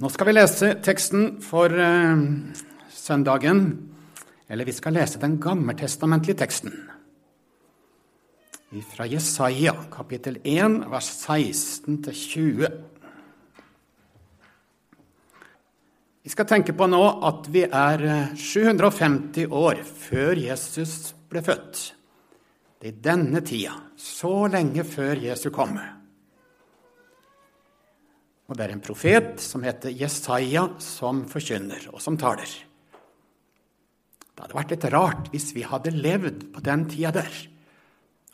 Nå skal vi lese teksten for eh, søndagen. Eller vi skal lese den gammeltestamentlige teksten. Fra Jesaja, kapittel 1, vers 16-20. Vi skal tenke på nå at vi er 750 eh, år før Jesus ble født. Det er i denne tida, så lenge før Jesu komme. Og det er en profet som heter Jesaja, som forkynner og som taler. Det hadde vært litt rart hvis vi hadde levd på den tida der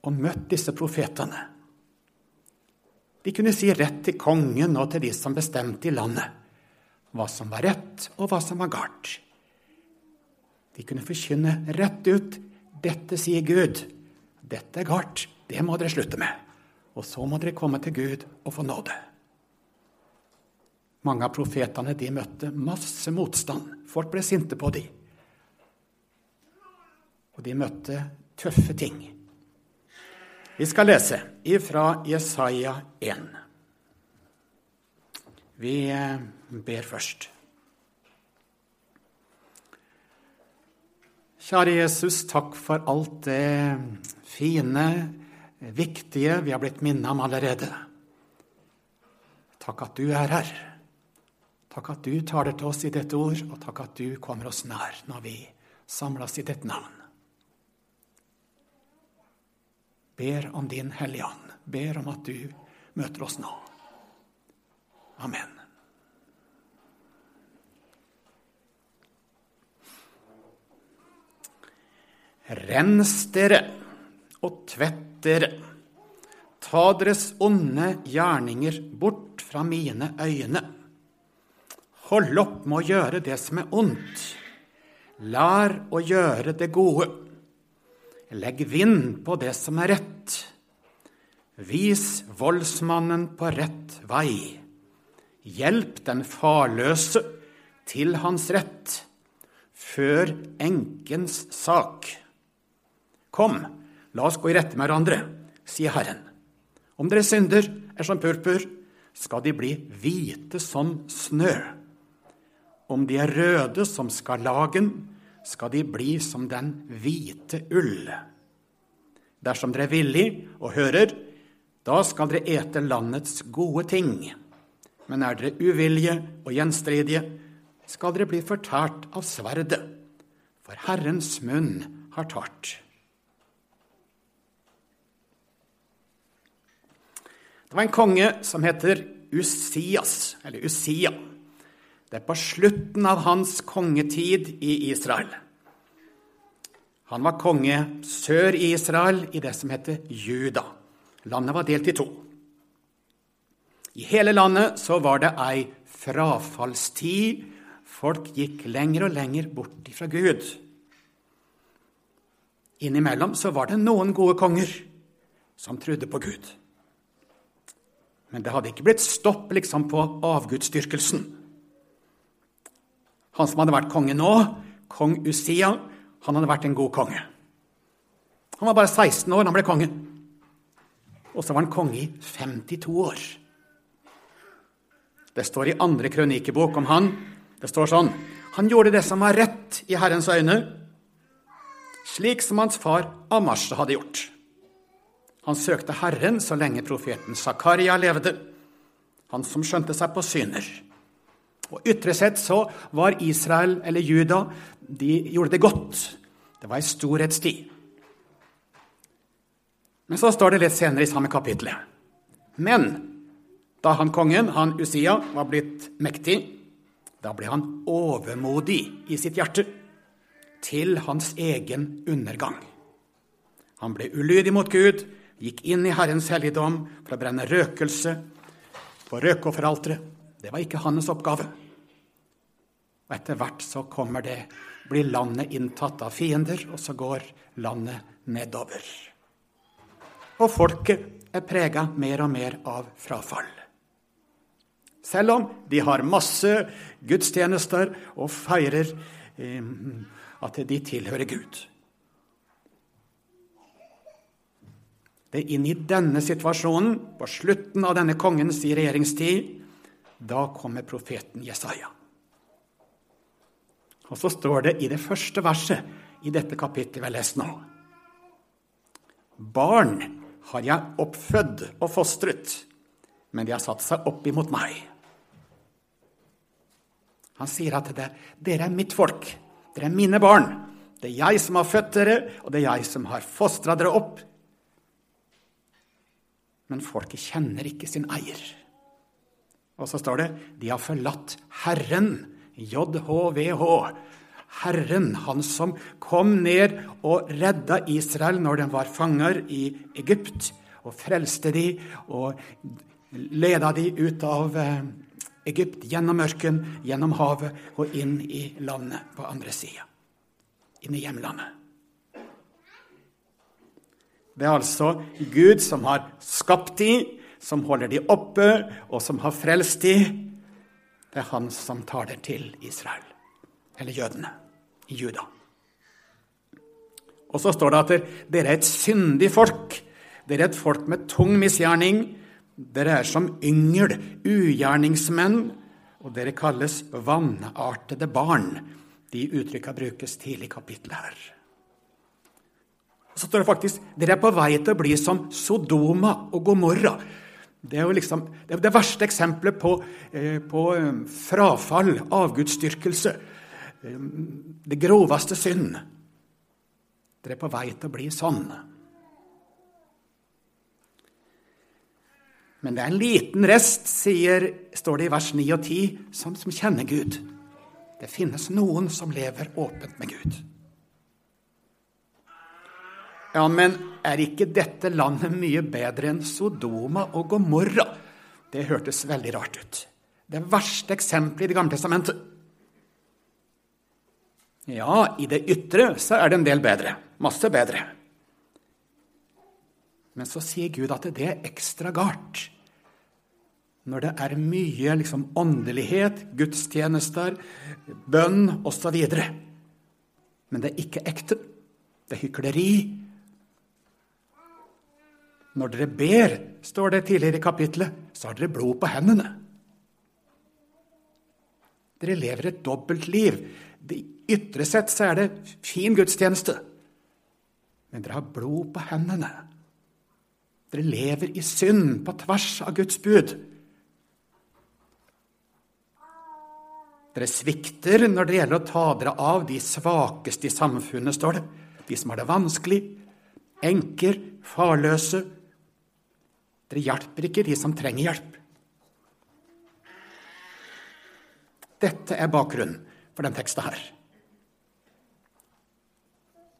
og møtt disse profetene. De kunne si rett til kongen og til de som bestemte i landet, hva som var rett, og hva som var galt. De kunne forkynne rett ut 'Dette sier Gud'. 'Dette er galt. Det må dere slutte med.' Og så må dere komme til Gud og få nåde. Mange av profetene de møtte masse motstand. Folk ble sinte på dem. Og de møtte tøffe ting. Vi skal lese ifra Jesaja 1. Vi eh, ber først. Kjære Jesus, takk for alt det fine, viktige vi har blitt minnet om allerede. Takk at du er her. Takk at du taler til oss i dette ord, og takk at du kommer oss nær når vi samles i ditt navn. Ber om din Hellige Ånd. Ber om at du møter oss nå. Amen. Rens dere og tvett dere. Ta deres onde gjerninger bort fra mine øyne. Hold opp med å gjøre det som er ondt. Lær å gjøre det gode. Legg vind på det som er rett. Vis voldsmannen på rett vei. Hjelp den farløse til hans rett. Før enkens sak. Kom, la oss gå i rette med hverandre, sier Herren. Om deres synder er som purpur, skal de bli hvite som snø. Om de er røde som skarlagen, skal de bli som den hvite ull. Dersom dere er villig og hører, da skal dere ete landets gode ting. Men er dere uvillige og gjenstridige, skal dere bli fortært av sverdet, for Herrens munn har tart. Det var en konge som heter Usias, eller Usia. Det er på slutten av hans kongetid i Israel. Han var konge sør i Israel, i det som heter Juda. Landet var delt i to. I hele landet så var det ei frafallstid. Folk gikk lenger og lenger bort fra Gud. Innimellom så var det noen gode konger som trodde på Gud. Men det hadde ikke blitt stopp liksom på avgudsdyrkelsen. Han som hadde vært konge nå, kong Usia, han hadde vært en god konge. Han var bare 16 år da han ble konge. Og så var han konge i 52 år. Det står i andre krønikebok om han. Det står sånn Han gjorde det som var rett i Herrens øyne, slik som hans far Amasje hadde gjort. Han søkte Herren så lenge profeten Zakaria levde, han som skjønte seg på syner. Og Ytre sett så var Israel, eller Juda, de gjorde det godt. Det var ei storhetstid. Men så står det litt senere i samme kapittel. Men da han kongen, han Usia, var blitt mektig, da ble han overmodig i sitt hjerte, til hans egen undergang. Han ble ulydig mot Gud, gikk inn i Herrens helligdom for å brenne røkelse på røkofferalteret. Det var ikke hans oppgave. Og etter hvert så kommer det, blir landet inntatt av fiender, og så går landet nedover. Og folket er prega mer og mer av frafall. Selv om de har masse gudstjenester og feirer eh, at de tilhører Gud. Det er inn i denne situasjonen, på slutten av denne kongens regjeringstid, Da kommer profeten Jesaja. Og så står det i det første verset i dette kapittelet vi har lest nå. Barn har jeg oppfødd og fostret, men de har satt seg opp imot meg. Han sier at det, dere er mitt folk, dere er mine barn. Det er jeg som har født dere, og det er jeg som har fostra dere opp. Men folket kjenner ikke sin eier. Og så står det de har forlatt Herren, JHVH. Herren, han som kom ned og redda Israel når de var fanger i Egypt, og frelste de og leda de ut av eh, Egypt, gjennom ørken, gjennom havet og inn i landet på andre sida. Inn i hjemlandet. Det er altså Gud som har skapt de, som holder de oppe, og som har frelst de. Det er han som tar det til Israel, eller jødene i Juda. Og så står det at dere er et syndig folk. Dere er et folk med tung misgjerning. Dere er som yngel, ugjerningsmenn, og dere kalles vannartede barn. De uttrykka brukes tidlig i kapittelet her. Så står det faktisk dere er på vei til å bli som Sodoma og Gomorra. Det er jo liksom det, er det verste eksempelet på, eh, på eh, frafall, avgudsdyrkelse. Eh, det groveste synd. Dere er på vei til å bli sånn. Men det er en liten rest, sier, står det i vers 9 og 10, som, som kjenner Gud. Det finnes noen som lever åpent med Gud. Ja, men er ikke dette landet mye bedre enn Sodoma og Gomorra? Det hørtes veldig rart ut. Det verste eksempelet i Det gamle testamentet. Ja, i det ytre så er det en del bedre. Masse bedre. Men så sier Gud at det er ekstra galt. Når det er mye liksom, åndelighet, gudstjenester, bønn osv. Men det er ikke ekte. Det er hykleri. Når dere ber, står det tidligere i kapittelet, så har dere blod på hendene. Dere lever et dobbeltliv. Ytre sett så er det fin gudstjeneste, men dere har blod på hendene. Dere lever i synd på tvers av Guds bud. Dere svikter når det gjelder å ta dere av de svakeste i samfunnet, står det. De som har det vanskelig, enker, farløse. Dere hjelper ikke de som trenger hjelp. Dette er bakgrunnen for den teksten her.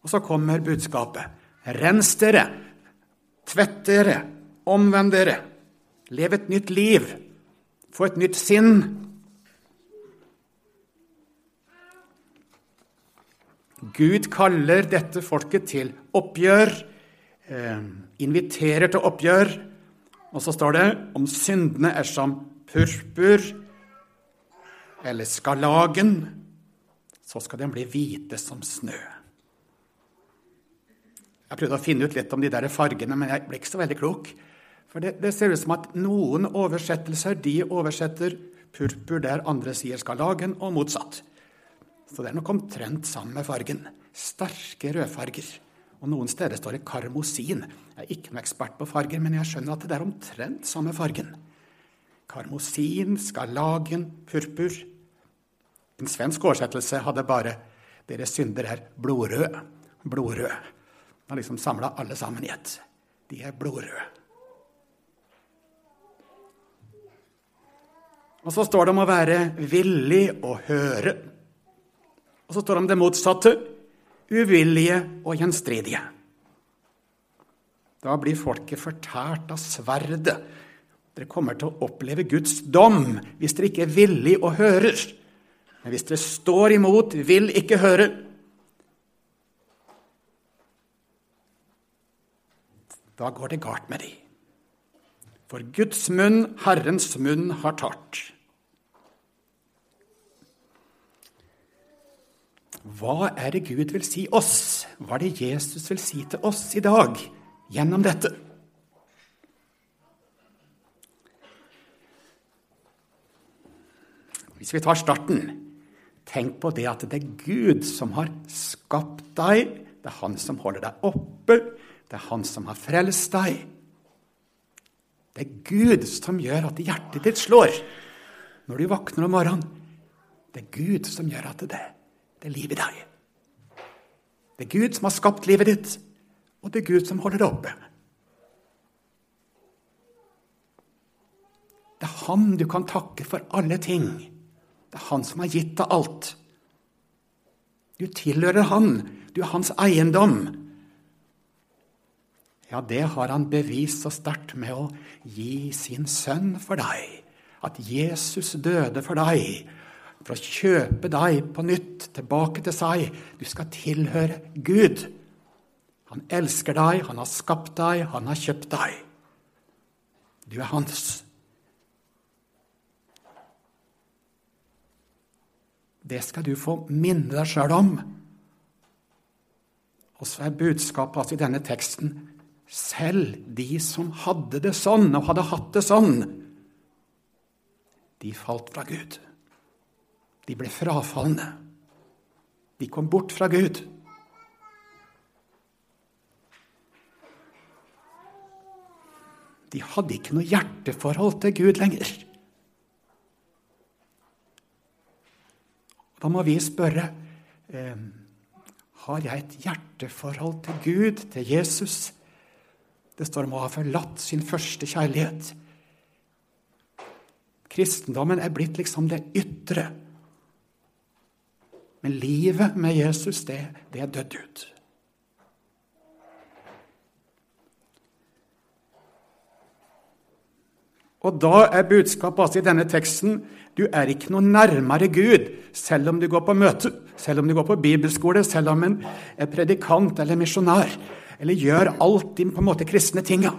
Og så kommer budskapet. Rens dere, tvett dere, omvend dere. Lev et nytt liv. Få et nytt sinn. Gud kaller dette folket til oppgjør, eh, inviterer til oppgjør. Og så står det om syndene er som purpur eller skarlagen, så skal de bli hvite som snø. Jeg prøvde å finne ut litt om de der fargene, men jeg ble ikke så veldig klok. For det, det ser ut som at noen oversettelser de oversetter purpur der andre sier skarlagen, og motsatt. Så det er nok omtrent sammen med fargen. Sterke rødfarger. Og noen steder står det karmosin. Jeg er ikke noen ekspert på farger, men jeg skjønner at det er omtrent samme fargen. Karmosin, skarlagen, purpur. En svensk oversettelse hadde bare 'Deres synder er blodrød'. Blodrød. Man har liksom samla alle sammen i ett. De er blodrøde. Og så står det om å være villig å høre. Og så står det om det motsatte uvillige og gjenstridige. Da blir folket fortært av sverdet. Dere kommer til å oppleve Guds dom hvis dere ikke er villige og hører. Men hvis dere står imot, vil ikke høre, da går det galt med de. For Guds munn, Herrens munn, har tart. Hva er det Gud vil si oss? Hva er det Jesus vil si til oss i dag gjennom dette? Hvis vi tar starten Tenk på det at det er Gud som har skapt deg. Det er Han som holder deg oppe. Det er Han som har frelst deg. Det er Gud som gjør at hjertet ditt slår når du våkner om morgenen. Det er Gud som gjør at det, det er liv i deg. Det er Gud som har skapt livet ditt, og det er Gud som holder det oppe. Det er Han du kan takke for alle ting. Det er Han som har gitt deg alt. Du tilhører Han. Du er hans eiendom. Ja, det har han bevist så sterkt med å gi sin sønn for deg. At Jesus døde for deg, for å kjøpe deg på nytt tilbake til seg. Du skal tilhøre Gud. Han elsker deg, han har skapt deg, han har kjøpt deg. Du er hans. Det skal du få minne deg sjøl om. Og så er budskapet altså i denne teksten selv de som hadde det sånn og hadde hatt det sånn, de falt fra Gud. De ble frafalne. De kom bort fra Gud. De hadde ikke noe hjerteforhold til Gud lenger. Da må vi spørre eh, har jeg et hjerteforhold til Gud, til Jesus. Det står om å ha forlatt sin første kjærlighet. Kristendommen er blitt liksom det ytre. Men livet med Jesus, det, det er dødd ut. Og da er budskapet altså i denne teksten du er ikke noe nærmere Gud selv om du går på møte, selv om du går på bibelskole, selv om en er predikant eller misjonær, eller gjør alt de på en måte kristne tinga.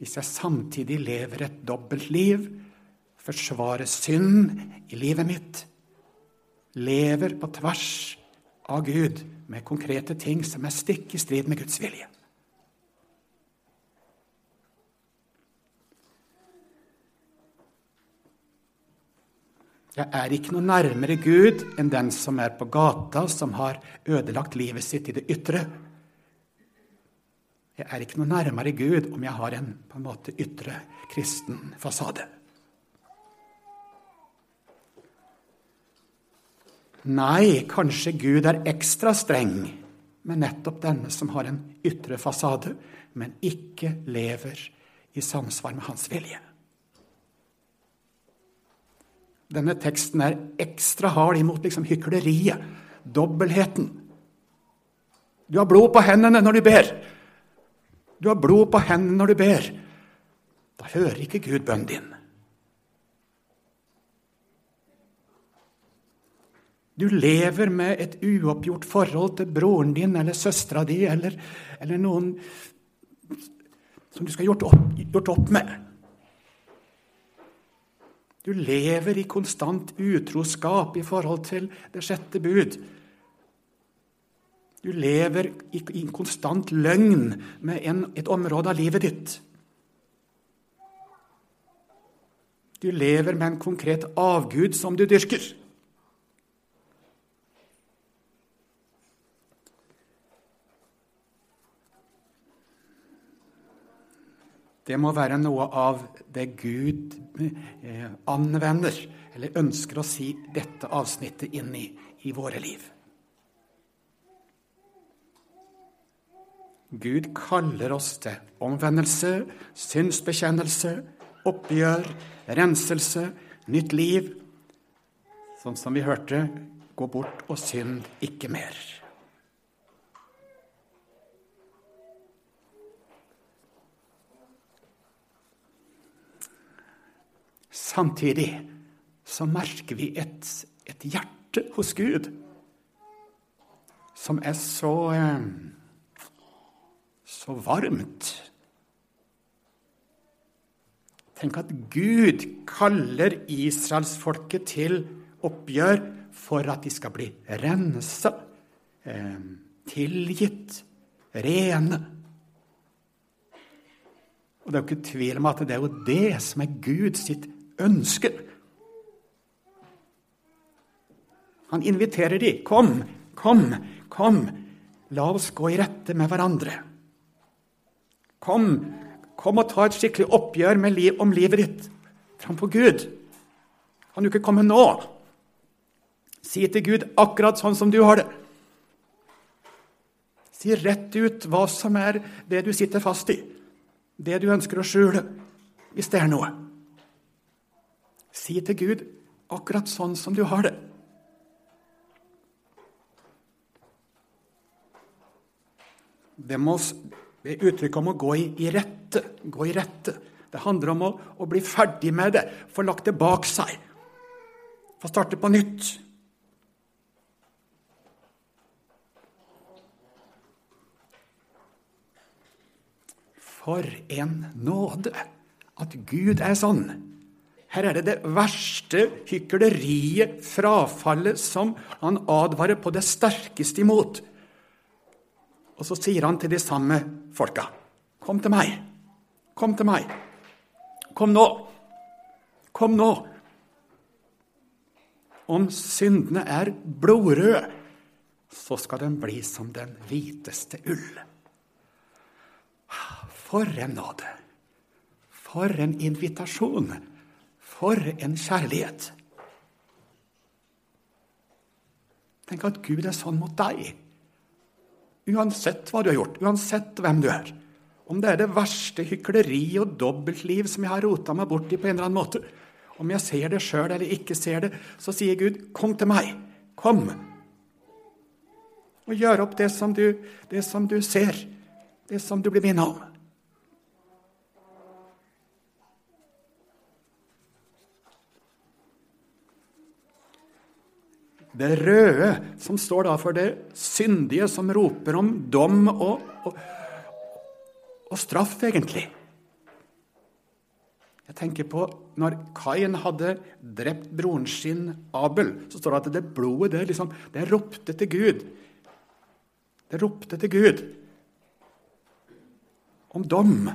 Hvis jeg samtidig lever et dobbeltliv, forsvarer synd i livet mitt, lever på tvers av Gud med konkrete ting som er stikk i strid med Guds vilje. Jeg er ikke noe nærmere Gud enn den som er på gata, som har ødelagt livet sitt i det ytre. Jeg er ikke noe nærmere Gud om jeg har en på en måte ytre kristen fasade. Nei, kanskje Gud er ekstra streng med nettopp denne som har en ytre fasade, men ikke lever i samsvar med hans vilje. Denne teksten er ekstra hard imot liksom hykleriet, dobbeltheten. Du har blod på hendene når du ber. Du har blod på hendene når du ber. Da hører ikke Gud bønnen din. Du lever med et uoppgjort forhold til broren din eller søstera di eller, eller, noen som du skal gjort gjort opp med. Du lever i konstant utroskap i forhold til det sjette bud. Du lever i, en konstant løgn med en, et område av livet ditt. Du lever med en konkret avgud som du dyrker. Det må være noe av det Gud eh, anvender, eller ønsker å si dette avsnittet inn i, i våre liv. Gud kaller oss til omvendelse, synsbekjennelse, oppgjør, renselse, nytt liv. Sånn som vi hørte gå bort og synd ikke mer. Samtidig så merker vi et, et hjerte hos Gud som er så eh, så varmt. Tenk at Gud kaller israelsfolket til oppgjør for at de skal bli rensa, eh, tilgitt, rene. Og det er jo ikke tvil om at det er jo det som er Guds sitt ønske. Han inviterer de. Kom, kom, kom. La oss gå i rette med hverandre. Kom, kom og ta et skikkelig oppgjør liv, om livet ditt framfor Gud. Kan du ikke komme nå? Si til Gud akkurat sånn som du har det. Si rett ut hva som er det du sitter fast i, det du ønsker å skjule, hvis det er noe. Si til Gud akkurat sånn som du har det. Det må det uttrykket om å gå i, i, rette. Gå i rette. Det handler om å, å bli ferdig med det, få lagt det bak seg. Få starte på nytt. For en nåde at Gud er sånn. Her er det det verste hykleriet, frafallet, som han advarer på det sterkeste imot. Og så sier han til de samme folka, 'Kom til meg. Kom til meg. Kom nå. Kom nå.' Om syndene er blodrøde, så skal den bli som den hviteste ull. For en nåde! For en invitasjon! For en kjærlighet! Tenk at Gud er sånn mot deg. Uansett hva du har gjort, uansett hvem du er. Om det er det verste hykleri og dobbeltliv som jeg har rota meg bort i på en eller annen måte. Om jeg ser det sjøl eller ikke ser det, så sier Gud, 'Kom til meg. Kom.' Og gjør opp det som du, det som du ser, det som du blir minnet om. Det røde, som står da for det syndige, som roper om dom og, og, og straff, egentlig. Jeg tenker på når Kain hadde drept broren sin Abel, så står det at det blodet det, liksom, det ropte til Gud. Det ropte til Gud om dom.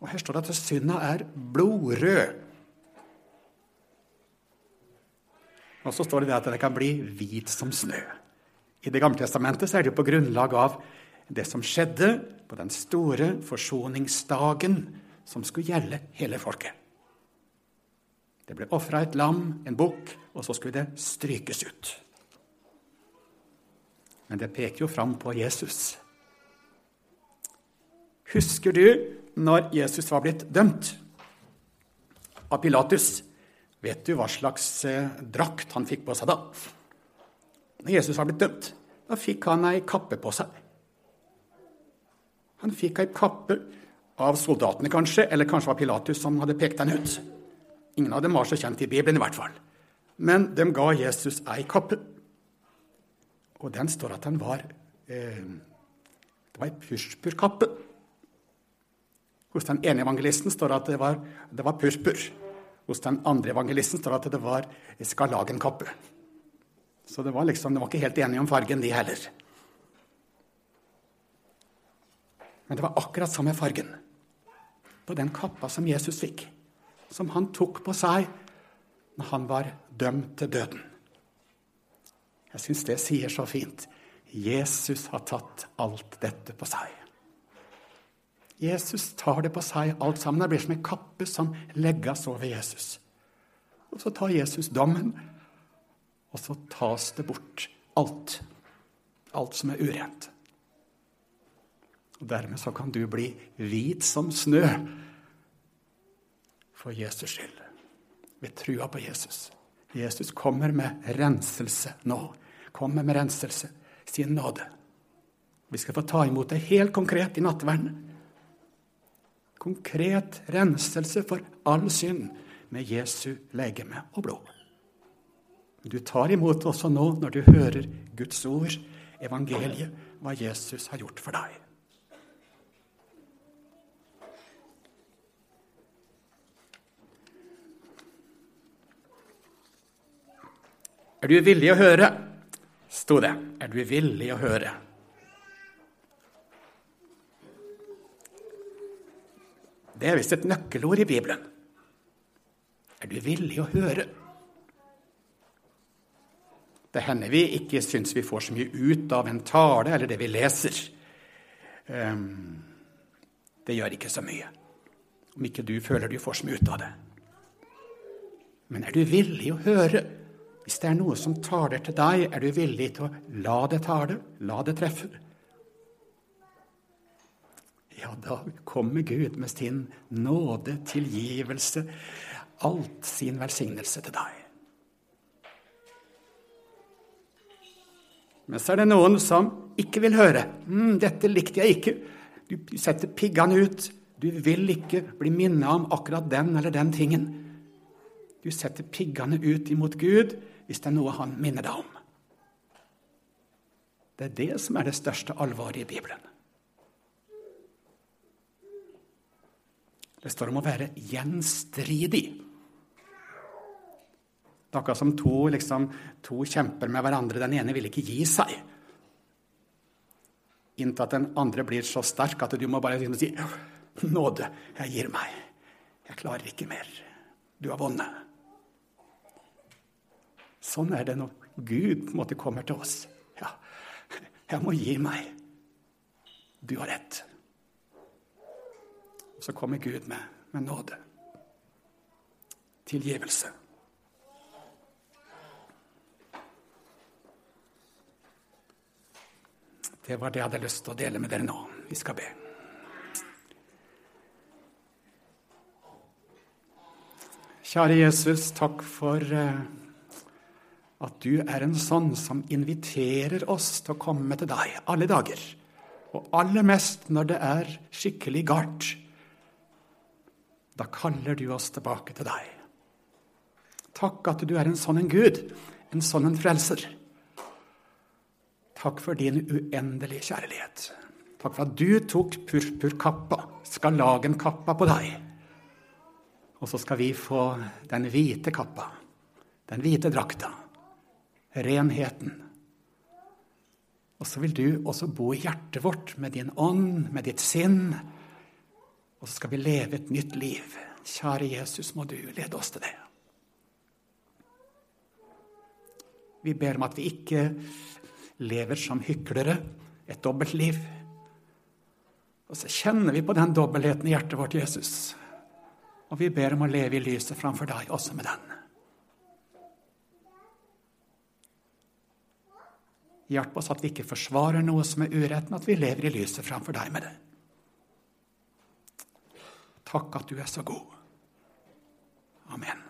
Og her står det at synda er blodrød. Og så står det at det kan bli hvit som snø. I Det gamle testamentet er det på grunnlag av det som skjedde på den store forsoningsdagen som skulle gjelde hele folket. Det ble ofra et lam, en bukk, og så skulle det strykes ut. Men det peker jo fram på Jesus. Husker du når Jesus var blitt dømt av Pilatus? Vet du hva slags eh, drakt han fikk på seg da? Når Jesus var blitt dømt, da fikk han ei kappe på seg. Han fikk ei kappe av soldatene, kanskje, eller kanskje var Pilatus som hadde pekt den ut. Ingen av dem var så kjent i Bibelen, i hvert fall. Men de ga Jesus ei kappe. Og den står at den var eh, Det var ei purpurkappe. Hos den ene evangelisten står det at det var, det var purpur. Hos den andre evangelisten står det at det var skarlagenkappe. Så det var liksom, de var ikke helt enige om fargen, de heller. Men det var akkurat samme fargen på den kappa som Jesus fikk, som han tok på seg når han var dømt til døden. Jeg syns det sier så fint. Jesus har tatt alt dette på seg. Jesus tar det på seg alt sammen. Det blir som en kappe som legges over Jesus. Og så tar Jesus dommen, og så tas det bort alt. Alt som er urent. Og Dermed så kan du bli hvit som snø for Jesus skyld. Ved trua på Jesus. Jesus kommer med renselse nå. Kommer med renselse, sin nåde. Vi skal få ta imot det helt konkret i nattverden konkret renselse for all synd med Jesu legeme og blod. Du tar imot også nå når du hører Guds ord, evangeliet, hva Jesus har gjort for deg. Er du villig å høre? sto det. Er du villig å høre? Det er visst et nøkkelord i Bibelen. Er du villig å høre? Det hender vi ikke syns vi får så mye ut av en tale eller det vi leser. Um, det gjør ikke så mye om ikke du føler du får så mye ut av det. Men er du villig å høre? Hvis det er noe som taler til deg, er du villig til å la det tale, la det treffe? Ja, da kommer Gud med sin nåde, tilgivelse, alt sin velsignelse til deg. Men så er det noen som ikke vil høre. Mm, 'Dette likte jeg ikke.' Du setter piggene ut. Du vil ikke bli minnet om akkurat den eller den tingen. Du setter piggene ut imot Gud hvis det er noe han minner deg om. Det er det som er det største alvoret i Bibelen. Det står om å være gjenstridig. Det er akkurat som to, liksom, to kjemper med hverandre. Den ene vil ikke gi seg. Inntil at den andre blir så sterk at du må bare må si Nåde, jeg gir meg. Jeg klarer ikke mer. Du har vunnet. Sånn er det når Gud på en måte kommer til oss. Ja, jeg må gi meg. Du har rett. Så kommer Gud med, med nåde. Tilgivelse. Det var det jeg hadde lyst til å dele med dere nå. Vi skal be. Kjære Jesus, takk for eh, at du er en sånn som inviterer oss til å komme til deg alle dager. Og aller mest når det er skikkelig galt. Da kaller du oss tilbake til deg. Takk at du er en sånn en Gud, en sånn en frelser. Takk for din uendelige kjærlighet. Takk for at du tok purpurkappa, kappa på deg. Og så skal vi få den hvite kappa, den hvite drakta, renheten. Og så vil du også bo i hjertet vårt med din ånd, med ditt sinn. Og så skal vi leve et nytt liv. Kjære Jesus, må du lede oss til det. Vi ber om at vi ikke lever som hyklere, et dobbeltliv. Og så kjenner vi på den dobbeltheten i hjertet vårt, Jesus. Og vi ber om å leve i lyset framfor deg også med den. Hjelp oss at vi ikke forsvarer noe som er urett, men at vi lever i lyset framfor deg med det. Takk at du er så god. Amen.